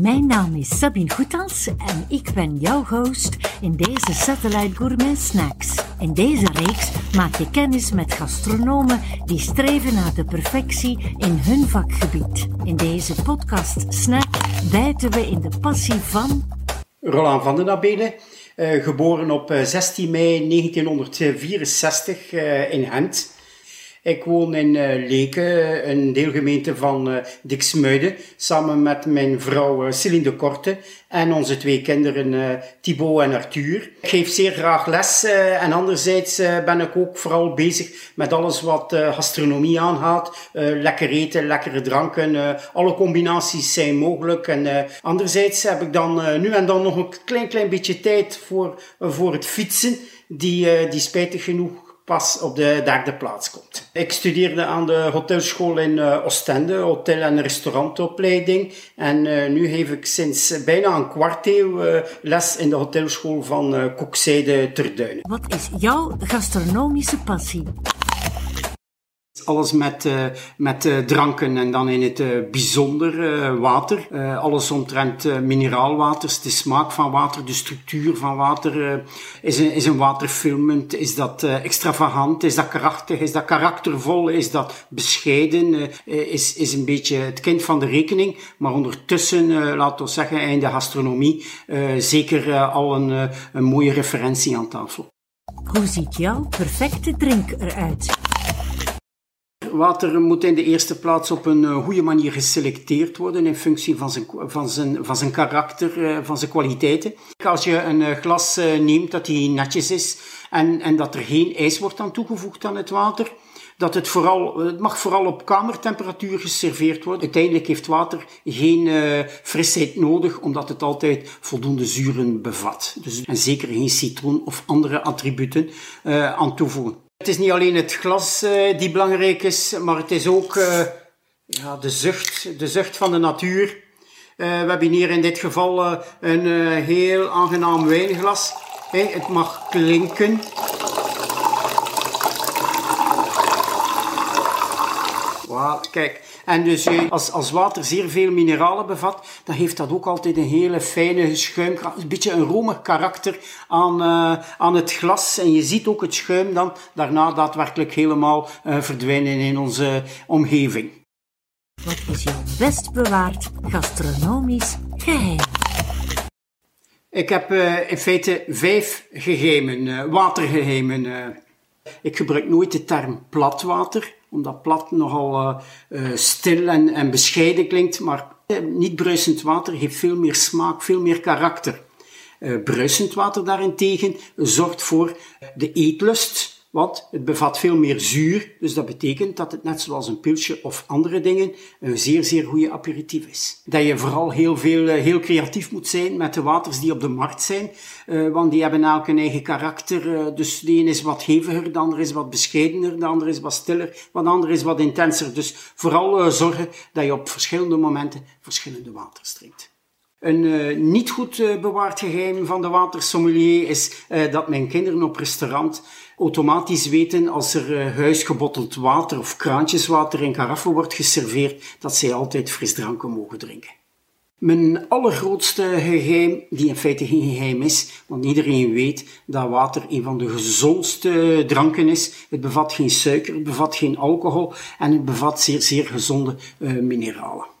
Mijn naam is Sabine Goethals en ik ben jouw host in deze Satellite Gourmet Snacks. In deze reeks maak je kennis met gastronomen die streven naar de perfectie in hun vakgebied. In deze podcast Snack bijten we in de passie van... Roland van den Abelen, uh, geboren op 16 mei 1964 uh, in Gent. Ik woon in uh, Leken, een deelgemeente van uh, Dixmuiden, samen met mijn vrouw uh, Celine de Korte en onze twee kinderen Thibaut en Arthur. Ik geef zeer graag les en anderzijds ben ik ook vooral bezig met alles wat gastronomie aangaat. lekker eten, lekkere dranken, alle combinaties zijn mogelijk. En anderzijds heb ik dan nu en dan nog een klein, klein beetje tijd voor, voor het fietsen, die, die spijtig genoeg pas op de derde plaats komt. Ik studeerde aan de hotelschool in uh, Oostende, hotel- en restaurantopleiding. En uh, nu geef ik sinds bijna een kwart eeuw uh, les in de hotelschool van Koekzijde Terduinen. Wat is jouw gastronomische passie? Alles met, uh, met uh, dranken en dan in het uh, bijzonder water. alles omtrent mineraalwaters, de smaak van water, de structuur van water. is, een, is een water? Is dat extravagant? Is dat krachtig? Is dat karaktervol? Is dat bescheiden? is, is een beetje het kind van de rekening. Maar ondertussen, laten we zeggen, in de gastronomie, zeker al een, een mooie referentie aan tafel. Hoe ziet jouw perfecte drink eruit? Water moet in de eerste plaats op een uh, goede manier geselecteerd worden in functie van zijn, van zijn, van zijn karakter, uh, van zijn kwaliteiten. Als je een uh, glas neemt dat die netjes is en, en dat er geen ijs wordt aan toegevoegd aan het water, dat het vooral, het mag vooral op kamertemperatuur geserveerd worden. Uiteindelijk heeft water geen frisheid nodig, omdat het altijd voldoende zuren bevat. Dus, en zeker geen citroen of andere attributen aan toevoegen. Het is niet alleen het glas uh, die belangrijk is, maar het is ook uh, ja, de, zucht, de zucht van de natuur. Uh, we hebben hier in dit geval een heel aangenaam wijnglas. Het mag klinken. Kijk, en dus als, als water zeer veel mineralen bevat, dan heeft dat ook altijd een hele fijne schuim, een beetje een romig karakter aan, uh, aan het glas. En je ziet ook het schuim dan daarna daadwerkelijk helemaal uh, verdwijnen in onze omgeving. Wat is jouw best bewaard gastronomisch geheim? Ik heb uh, in feite vijf geheimen, watergeheimen. ik gebruik nooit de term platwater omdat plat nogal uh, stil en, en bescheiden klinkt, maar uh, niet bruisend water heeft veel meer smaak, veel meer karakter. Bruisend water daarentegen zorgt voor de eetlust, want het bevat veel meer zuur, dus dat betekent dat het net zoals een pilsje of andere dingen een zeer, zeer goede aperitief is. Dat je vooral heel, veel, heel creatief moet zijn met de waters die op de markt zijn, uh, want die hebben elk een eigen karakter. Uh, dus de een is wat heviger, de ander is wat bescheidener, de ander is wat stiller, wat ander is wat intenser. Dus vooral zorgen dat je op verschillende momenten verschillende waters drinkt. Een uh, niet goed uh, bewaard geheim van de watersommelier is uh, dat mijn kinderen op restaurant automatisch weten als er huisgebotteld water of kraantjeswater in karaffen wordt geserveerd, dat zij altijd frisdranken mogen drinken. Mijn allergrootste geheim, die in feite geen geheim is, want iedereen weet dat water een van de gezondste dranken is. Het bevat geen suiker, het bevat geen alcohol en het bevat zeer, zeer gezonde mineralen.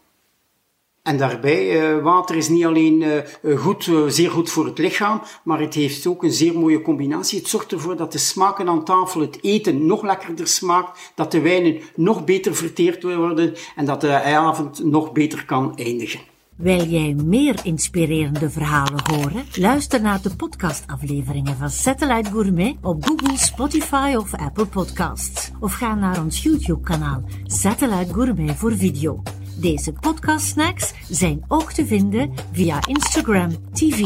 En daarbij, uh, water is niet alleen uh, goed, uh, zeer goed voor het lichaam, maar het heeft ook een zeer mooie combinatie. Het zorgt ervoor dat de smaken aan tafel, het eten nog lekkerder smaakt, dat de wijnen nog beter verteerd worden en dat de avond nog beter kan eindigen. Wil jij meer inspirerende verhalen horen? Luister naar de podcastafleveringen van Satellite Gourmet op Google, Spotify of Apple Podcasts. Of ga naar ons YouTube-kanaal Satellite Gourmet voor video. Deze podcast snacks zijn ook te vinden via Instagram TV.